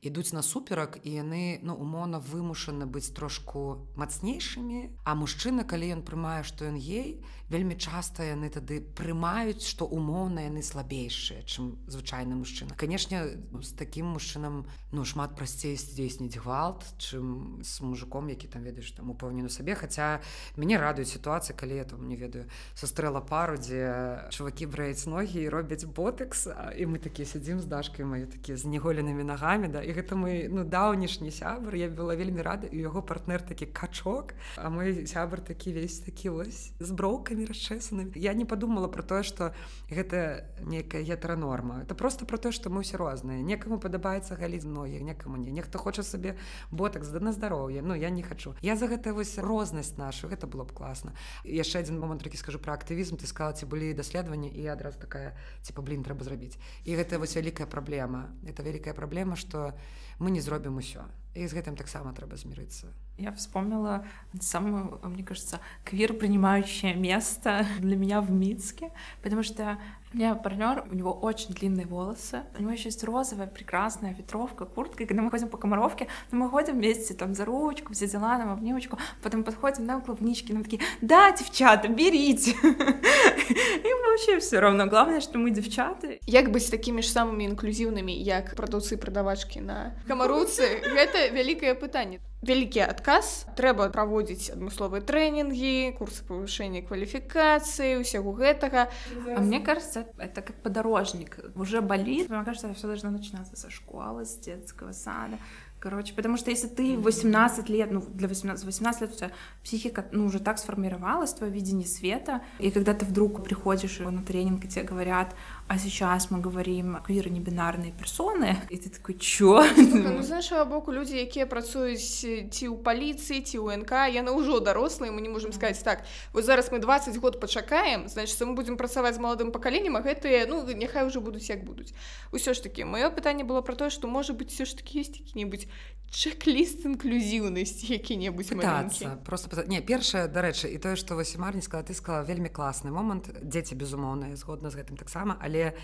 ідуць насуперак і яны ну умоўна вымушаны быць трошку мацнейшымі. А мужчына калі ён прымае што ён ей вельмі часта яны тады прымаюць што умоўна яны слабейшыя чым звычайны мужчына. Канешне з такім мужчынам ну шмат прасцей здзейсніць гвалт чым з мужиком які там ведаеш там упэўнену сабе. Хаця мяне радуюць сітуацыі калі я там не ведаю сустрэла пару дзе чувакі брэюць ногі і робяць ботекс і мы такія сядзім з дашкай маю такія з неголенымі нагамі да. І гэта мы ну даўнішні сябр я была вельмі рада і яго партнер такі качок а мой сябр такі весь такі вось з броўкамі вуснамі расчэсанымі я не подумала про тое что гэта некая гетеранорма. Это просто про тое что мы ўсе розныя. Некаму падабаецца галіць многіх некаму не. Нехто хоча сабе ботак да на здароўе. Ну я не хочу я за гэта вось рознасць нашу. Гэта было б класна. Яшчэ один момант такі скажу про актывізм. Ты сказала ці былі даследаванні і адразу такая типа блин трэба зрабіць і гэта вось вялікая праблема. Это вялікая праблема что мы не зробім усё і з гэтым таксама трэба змірыцца. Я вспомнила самое, мне кажется, квир принимающее место для меня в Минске, потому что у меня партнер, у него очень длинные волосы, у него еще есть розовая прекрасная ветровка, куртка, и когда мы ходим по Комаровке, то мы ходим вместе там за ручку, все дела, нам обнимочку, потом подходим на клубнички, нам такие, да, девчата, берите. Им вообще все равно, главное, что мы девчата. Як быть такими же самыми инклюзивными, як продавцы и продавачки на Комаруцы, это великое пытание вялікі адказ трэба праводзіць адмысловыя трэнінгі курсы повышения кваліфікацыі усяго гэтага а мне кажется это как подорожник уже болит мне кажется все должно начинаться со школы с детского сада Короче, потому что если ты 18 лет, ну, для 18, 18 лет у тебя психика, ну, уже так сформировалась, твое видение света, и когда ты вдруг приходишь на тренинг, и тебе говорят, а сейчас мы говорим квиры небинарные персоны, и ты такой, чё? Ну, знаешь, а боку люди, якія працуюць ці ў паліцыі, ці ў НК, яны ўжо дарослыя, мы не можем сказать, так, вот зараз мы 20 год пачакаем, значит, мы будем працаваць з маладым пакаленнем, а гэтыя, ну, няхай уже будуць як будуць. Усё ж таки, маё пытанне было про тое, што можа быць, все ж таки есть які-небудзь чек-ліст інклюзіўнасць які-небудзь просто не першае дарэчы і тое што вось марні сказала ты сказала вельмі класны момант дзеці безумоўна згодна з гэтым таксама але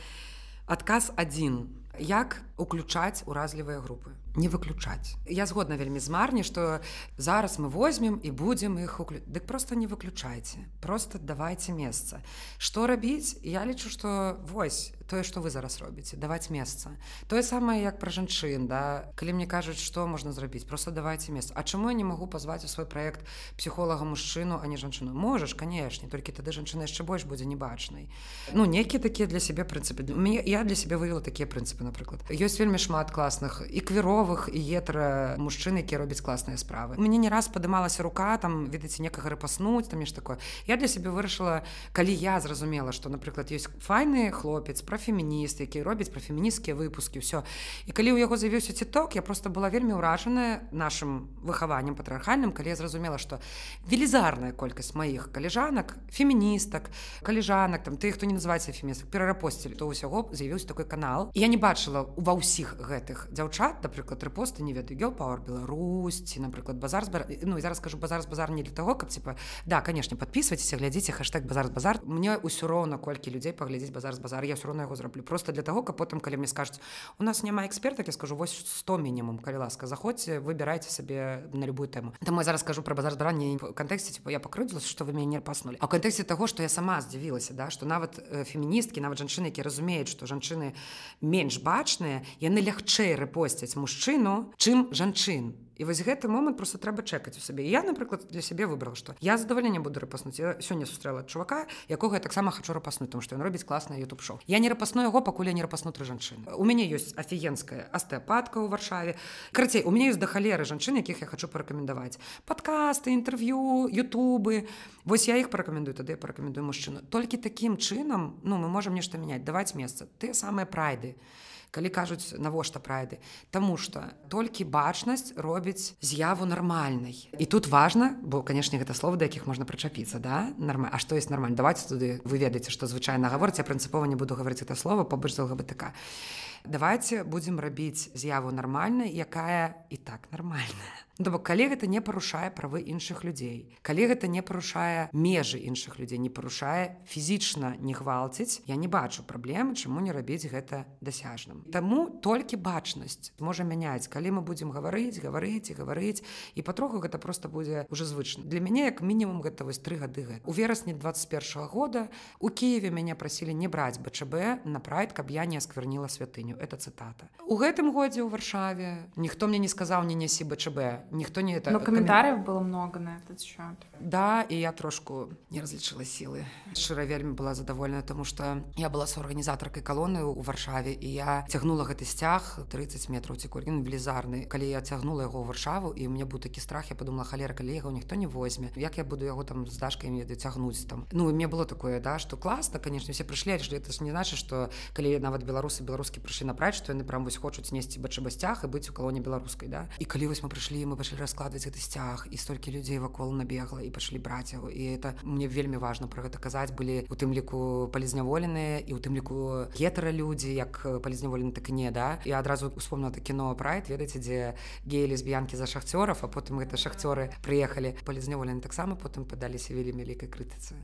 адказ адзін як уключаць уразлівыя групы не выключаць я згодна вельмі з марні што зараз мы возьмем і будзем іх уклю... дык просто не выключайце просто давайте месца. Што рабіць? Я лічу што вось тое што вы зараз робіце даваць месца. Тое самае як пра жанчын да? Калі мне кажуць што можна зрабіць просто давайте месца. А чаму я не магу пазваць у свой проект псіхолага мужчыну а не жанчыну? Можаш канешне толькі тады жанчына яшчэ больш будзе небачнай. Ну нейкія такія для сябе прынцыпы. Мне я для сябе вывела такія прынцыпы напрыклад. Ёсць вельмі шмат класных і квіро чудовых і етра мужчын які робяць класныя справы. Мне не раз падымалася рука там ведаце некага рэпаснуць там нешта такое. Я для сябе вырашыла калі я зразумела что напрыклад ёсць файны хлопец пра фемініст які робіць пра фемінісцкія выпускі ўсё і калі ў яго з'явіўся ціток я просто была вельмі ўражаная нашим выхаваннем патрыархальным калі я зразумела что велізарная колькасць маіх каліжанак феміністак каліжанак там ты хто не называецца фемістак перарапосцілі то ўсяго з'явіўся такой канал. Я не бачыла ва ўсіх гэтых дзяўчат напрыклад напрыклад рэпосты не ведаю гел пауэр Беларусьці напрыклад базар збар ну і зараз скажу базар базар не для того каб типа да конечно подписывайтесь глядзіце хэштег базар базар. Мне ўсё роўна колькі людзей паглядзець базар базар я все роўна яго зраблю просто для того каб потым калі мне скажуць у нас няма экспертак я скажу вось 100 мінімум калі ласка заходзьце выбірайце сабе на любую тэму там я зараз скажу про базар збаранне кантэксце типа я пакрыдзілася что вы мяне паснули а кантэксце того что я сама здзівілася да что нават феміністкі нават жанчыны які разумеюць что жанчыны менш бачныя яны лягчэй рэпосцяць мужчыну чым жанчын. І вось гэты момант просто трэба чакаць у сабе. Я напрыклад для сябе выбрал што я задавальня буду рэпаснуць. Сёння сустрэла чувака якога я таксама хачу рапаснуць там што ён робіць класна youtube шоу я не рапасну яго пакуль я не рапасну тры жанчыны. У мяне ёсць афігенская астэапатка ў варшаве. Карацей у мяне ёсць да халеры жанчын якіх я хочу парэкамендаваць. Падкасты інтэрв'ю Ютубы. Вось я іх парэкамендую тады парэкамендую мужчыну. Толькі такім чынам ну мы можемм нешта мяняць даваць месца. Тыя самыя прайды калі кажуць навошта прайды Таму что толькі бачнасць робіць з'яву нармальнай і тут важна бо канешне гэта слова да якіх можна прычапіцца да? Норма А што есть нормально давайте туды вы ведаеце што звычайна гаворыць я прынцыпова не буду гаварыць это слово побач з лгбтк. Давайте будзем рабіць з'яву нармальнай якая і так нармальная То бок калі гэта не парушае правы іншых людзей. Калі гэта не парушае межы іншых людзей, не парушае фізічна не гвалціць, я не бачу праблемы, чаму не рабіць гэта дасяжным. Таму толькі бачнасць можа мяняць, калі мы будзем гаварыць, гаварыць і гаварыць і патроху гэта просто будзе уже звычна. Для мяне як мінімум гэта вось тры гады гэта. У верасні 21 года у Киеве мяне прасілі не браць БЧБ на прайд, каб я не аскверніла святыню. Это цытата. У гэтым годзе ў варшаве ніхто мне не сказаў не нясі БЧБ ніхто не это но комментариев было много на этот счет да і я трошку не разлічыла сілы шчыра вельмі была задаволена тому что я была с арганізатаркай калоны у варшаве і я цягнула гэты сцяг 30 метров цікурін велізарны калі я цягнула яго ў варшаву і мне быў такі страх я подумала халера калега ніхто не возьме як я буду яго там з дашкай веды цягнуць там ну мне было такое да что класна конечно все прышлі что это ж не значит что калі нават беларусы беларускі прыйшлі напраць что яны прям вось хочуць несці бачабасцях і быць у калоне беларускай да і калі вось мы прыйшлі мы пачалі раскладваць гэты сцяг і столькі людзей вакол набегла і пачалі браць яго і это мне вельмі важна про гэта казаць былі у тым ліку палізняволеныя і у тым ліку гетара людзі як палізняволены так не да. Я адразу успомніла так кіно прайд ведаеце дзе геі лесбіянкі за шахцёров а потым гэта шахцёры прыехалі палізняволены таксама потым падаліся вельмі вялікай крытыцы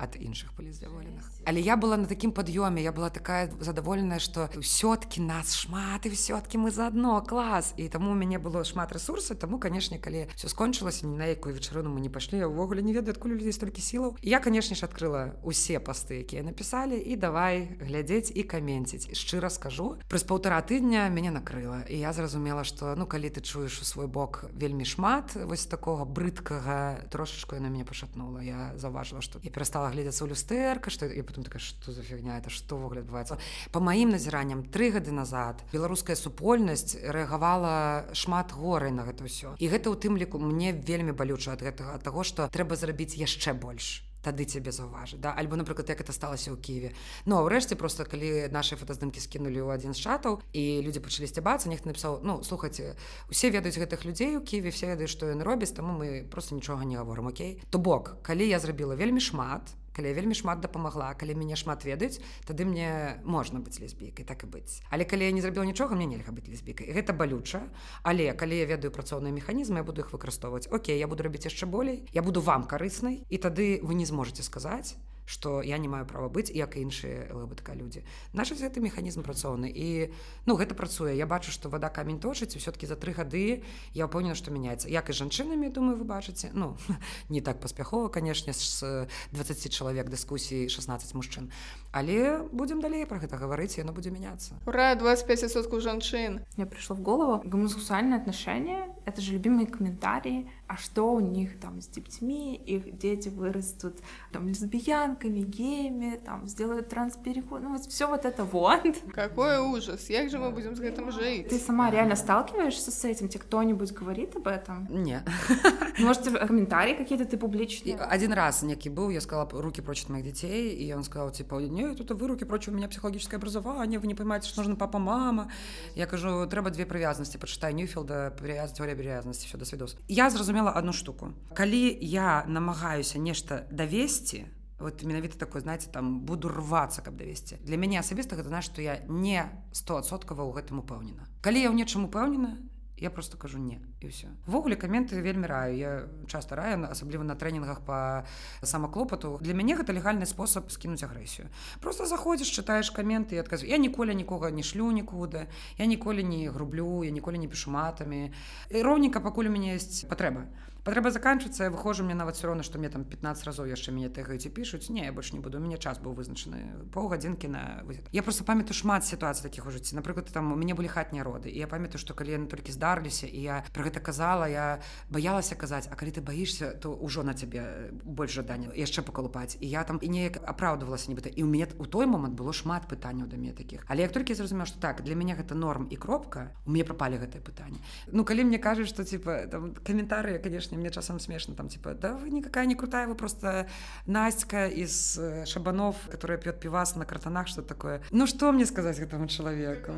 ад іншых паліздаволеных але я была на такім пад'ёме я была такая задаволеная что ўсё-кі нас шмат і ўсё-кі мы заодно клас і таму у мяне было шмат ресурсаў таму канешне калі все скончылася ні на якую вечарыну мы не пайшлі увогуле не ведаю адкуль людзей столькі сілаў я канешне ж адкрыла усе пасты якія напісалі і давай глядзець і каменціць шчыра скажу праз паўтара тыдня мяне накрыла і я зразумела что ну калі ты чуеш у свой бок вельмі шмат вось такога брыдкага трошачку на мяне пашатнула я заўважыла что я перастала глядзецца ў люстэрка што і потом такая што за фігня это што вугляд адбываецца? По маім назіранням тры гады назад беларуская супольнасць рэагавала шмат горай на гэта ўсё. І гэта ў тым ліку мне вельмі балюча ад гэтага таго што трэба зрабіць яшчэ больш тады цябе заўважы да? Альбо напрыклад як это сталася ў кіеве Ну ўрэшце просто калі наши фотаздымкі скінулі ў адзін з чатаў і людзі пачалі сцябацца нехто напісаў Ну слухайте усе ведаюць гэтых людзей у кіеве все ведаюць што ён робіць таму мы просто нічога не гаворым Окей? То бок калі я зрабіла вельмі шмат калі вельмі шмат дапамагла калі мяне шмат ведаюць тады мне можна быць лесбійкай так і быць. Але калі я не зрабіла нічога мне нельга быць лесбійкай. Гэта балюча. Але калі я ведаю працоўныя механізмы я буду іх выкарыстоўваць. Окей я буду рабіць яшчэ болей я буду вам карыснай і тады вы не зможаце сказаць што я не маю права быць як іншыя лбтка людзі наш гэты механізм працоўны. І ну гэта працуе. Я бачу што вода камень точыць все-таки за тры гады я ўпэўнена што мяняецца. Як і жанчынамі думаю вы бачыце. Ну не так паспяхова канешне з 20 чалавек дыскусіі 16 мужчын. Але будзем далей про гэта гаварыць яно будзе мяняцца. Ура 25соткаў жанчын! Мне пришло в голову гомосексуальные отношения это же любимые комментарии а что у них там с детьми их дети вырастут там лесбиянками геями там сделают транспереход ну вот все вот это вот. Какой ужас як же мы будем с гэтым жить? Ты сама реально сталкиваешься с этим? Тебе кто-нибудь говорит об этом? Не можете комментарии какие-то ты публичные? Один раз некий был я сказала руки прочь от моих детей и он сказал типа нет это вы руки прочь у меня психологическое образование вы не понимаете что нужно папа мама я кажу трэба две привязанности почитай ньюфилда привяз теория привязанности все до свидос я зразумела зразумела одну штуку. Калі я намагаюся нешта давесці вот менавіта такое знаете там буду рвацца каб давесці для мяне асабіста гэта знаешь что я не стосоткава ў гэтым упэўнена. Калі я ў нечым упэўнена я просто кажу не і ўсё ввогуле каменты вельмі раю. Я часто раю асабліва на трэнінгах по самаклопату для мяне гэта легальны спосаб скінуць агрэсію. Просто заходзіш чытаеш каменты адказ я ніколі нікога не шлю нікуды я ніколі не грублю я ніколі не пішу матамі. Роўніка пакуль у мяне есть патрэба патрэба заканчвацца я выходжу мне нават все роўна што мне там 15 разоў яшчэ мяне тэгаюць і пішуць не я больш не буду у мяне час быў вызначаны паўгадзінкі на я просто памятаю шмат сітуацый такіх у жыцці напрыклад там у мяне былі хатнія роды і я памятаю што калі яны толькі здарыліся і я про гэта казала я баялася казаць А калі ты баішся то ўжо на цябе больш жадання яшчэ пакалупаць і я там і неяк апраўдывалася нібыта і ў мяне у той момант было шмат пытанняў да мяне такіх але як толькі зразумеў што так для мяне гэта норм і кропка у мне прапалі гэтае пытанне Ну калі мне кажуць што типа там каментары конечно конечно мне часам смешно там типа да вы никакая не крутая вы просто Настя из э, шабанов которая пьет пивас на картонах что такое. Ну что мне сказать этому человеку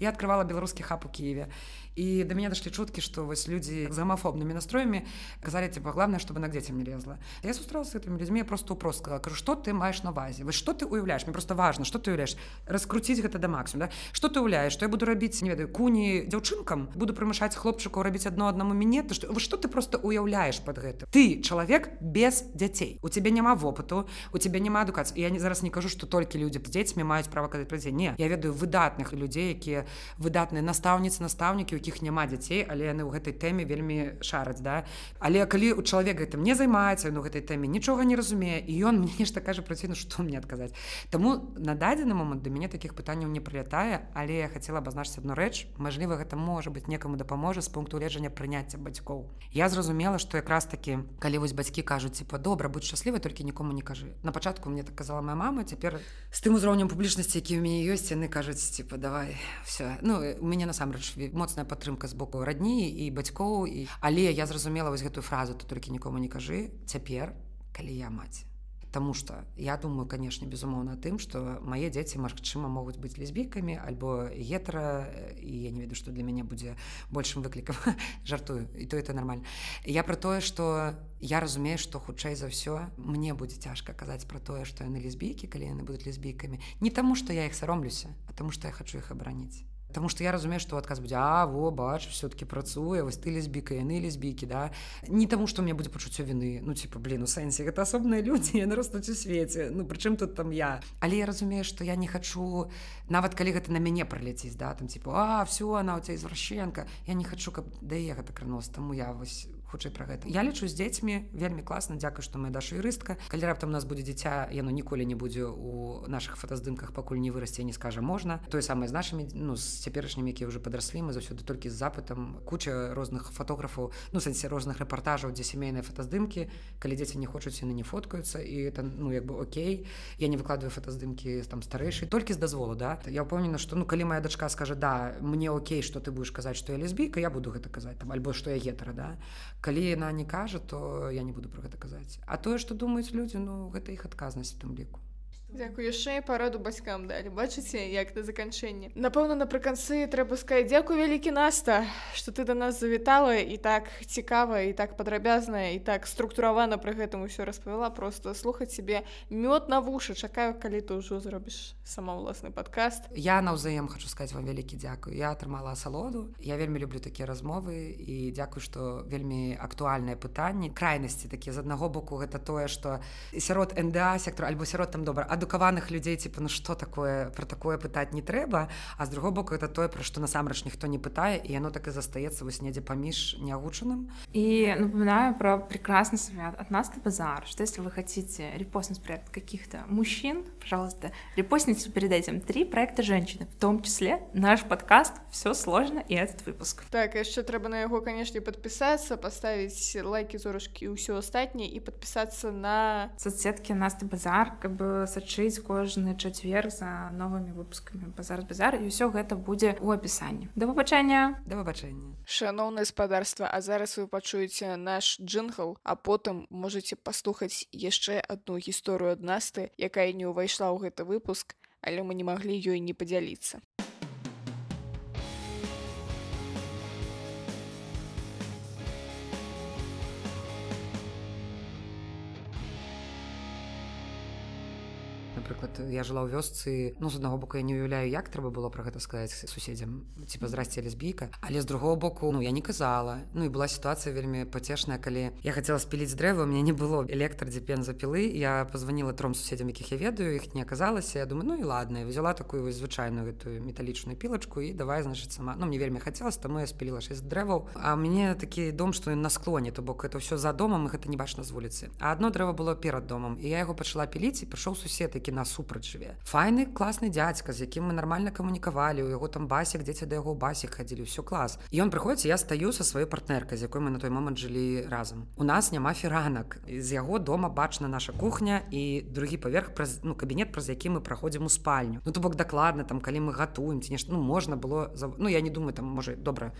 я открывала беларускі хаб у Киеве і до меня дошли чуткі что вось люди з гомофобными настроями казали типа главное чтобы на детям не лезла я сустрался с этими людьми просто упрос сказала кажу что ты маешь на вазе? Вы что ты уяўляешь мне просто важно что ты уяўляешь раскруціць гэта да максимум да? что ты уяўляешь что я буду рабіць не ведаю куні дзяўчынкам буду прымушаць хлопчыку рабіць одно аднаму мне то что вы что ты просто уяўляешь под гэта ты чалавек без дзяцей у тебе няма вопыту у тебя няма адукацыі я не зараз не кажу что толькі людзі з дзецьмі маюць права казаць пра дзень не я ведаю выдатных людзей якія выдатныя настаўніцы настаўнікі якіх няма дзяцей але яны ў гэтай тэме вельмі шараць да. Але калі у чалавек гэтым не займаецца ну гэтай тэме нічога не разумее і ён мне нешта кажа праціну што мне адказаць? Таму на дадзены момант да мяне такіх пытанняў не прылятае але я хацела абазначыць одну рэч. Мажліва гэта можа быць некаму дапаможа з пункту лежання прыняцця бацькоў. Я зразумела што якраз такі калі вось бацькі кажуць типа добра будь шчаслівы толькі нікому не кажы на пачатку мне так казала моя мама цяпер з тым узроўнем публічнасці які ў мяне ёсць яны кажуць типа давай все ну у мяне насамрэч моцная падтрымка з боку радні і бацькоў і але я зразумела вось гэтую фразу ты толькі нікому не кажы цяпер калі я маці Таму что я думаю канешне безумоўна тым что мае дзеці магчыма могуць быць лесбійкамі альбо гетра і я не ведаю што для мяне будзе большим выклікам жартую і то это нормально. Я про тое что я разумею что хутчэй за ўсё мне будзе цяжка казаць про тое что яны лесбійкі калі яны будуць лесбійкамі не таму что я их саромлюся а тому что я хочу их абараніць Таму што я разумею, што адказ будзе А во бач все-таки працуе вось ты лесбіка яны лесбікі да. Не таму што мне будзе пачуццё віны ну типа блин у сэнсе гэта асобныя людзі яны растуць у свеце ну прычым тут там я? Але я разумею што я не хачу нават калі гэта на мяне праляціць да там типа а все она у ця извращенка я не хачу каб да я гэта кранос таму я вось хутчэй пра гэта я лічу з дзецьмі вельмі класна дзякую што мы даша юрыстка калі раптам нас будзе дзіця яно ніколі не будзе у наших фотаздымках пакуль не вырасце не скажа можна тое самае з нашымі ну з цяперашнімі якія уже падраслі мы заўсёды толькі з запытам куча розных фотографаў ну сэнсе розных рэпартажаў дзе сямейныя фотаздымкі калі дзеці не хочуць яны не фоткаюцца і это ну як бы Окей. Я не выкладываю фотаздымкі там старэйшы толькі з дазволу да. Я ўпэўнена што ну калі моя дачка скажа да мне Окей что ты будешь казаць што я лесбійка я буду гэта казаць там альбо што я гетара да калі яна не кажа то я не буду про гэта казаць а тое што думаюць людзі ну гэта іх адказнасць у тым ліку Дзякую яшчэ параду бацькам далі. Бачыце як на заканчэнне напэўна напрыканцы трэба сказать дзякуй вялікі наста что ты до нас завітала і так цікава і так падрабязная і так структуравана пры гэтым усё распавяла просто слухаць себе мёд на вушы чакаю калі ты ўжо зробіш сама ўласны подкаст. Я наўзаем хочу сказать вам вялікі дзякую я атрымала асалоду я вельмі люблю такія размовы і дзякую что вельмі актуальныя пытанні крайнасці такія з аднаго боку гэта тое что сярод нда сектор альбо сярод там добра ад адукаваных людзей типа ну что такое про такое пытаць не трэба а з другого боку это тое пра што насамрэч ніхто не пытае і яно так і застаецца вось недзе паміж неагучаным и напоминаю про прекрасный совет от нас на базар что если вы хотите репостнуть проект каких-то мужчин пожалуйста репостните перед этим три проекта женщины в том числе наш подкаст все сложно и этот выпуск. Так яшчэ трэба на яго канешне подпісацца поставить лайки зорушки ўсё астатніе і подпісацца на соцсетки нас базар как бы сочи сачыць кожны чацвер за новымі выпускамі базар базар і ўсё гэта будзе ў апісанні. Да выбачэння да выбачэння шаноўнае спадарства а зараз вы пачуеце наш джингл а потым можете паслухаць яшчэ одну гісторыю ад насты якая не ўвайшла ў гэты выпуск але мы не маглі ёй не падзяліцца напрыклад я жыла ў вёсцы ну з аднаго боку я не уяўляю як трэба было пра гэта сказаць суседзям типа здрасце лесбійка але з другого боку ну я не казала. Ну і была сітуацыя вельмі пацешная калі я хотела спіліць дрэва мне не было электр дзе пен запілы. Я позвонила тром суседзям якіх я ведаю іх не аказалася. Я думаю ну і ладно взяла такую вось звычайную гэтую металічную пілачку і давай значит сама. Ну мне вельмі хацелось таму я спіліла 6 дрэваў. А мне такі дом што ён на склоне то бок это все за домам і гэта не бачна з вуліцы. А одно дрэва было перад домам і я яго пачала піліць і прыйшоў сусед які насупраць жыве файны класны дядзька з якім мы нормально камунікавалі у яго там басік дзеці да яго басік хадзілі ўсё клас. І ён прыходзіць я стаю со сваёй партнеркай з якой мы на той момант жылі разам. У нас няма фіранак. З яго дома бачна наша кухня і другі паверх праз ну кабінет праз які мы праходзім у спальню. Ну то бок дакладна там калі мы гатуем ці нешта ну можна было ну я не думаю там можа добра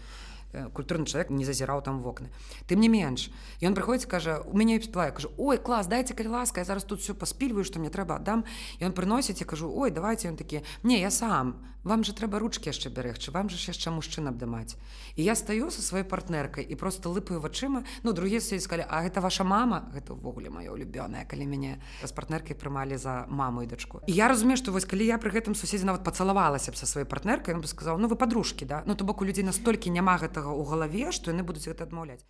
культурны чалавек не зазіраў там вокны тым не менш ён прыходзіць кажа у мяне пла кажу ой клас дайце калі ласка я зараз тут все паспільваю што мне трэба аддам ён прыносіць я кажу ой давайте ён такі не я сам. Вам же трэба ручки яшчэ бярэгчы вам же яшчэ мужчына абдымаць і я стаю со сваёй партнеркай і просто лыпаю вачыма ну другі сказали а гэта ваша мама? Гэта ўвогуле маё улюбёная калі мяне з партнеркай прымалі за маму і дачку і я разумею што вось калі я пры гэтым суседзе нават пацалавалася б са сваёй партнеркай ён бы сказаў ну вы подружкі да? Ну то бок у людзей настолькі няма гэтага ў галаве што яны будуць гэта адмаўляць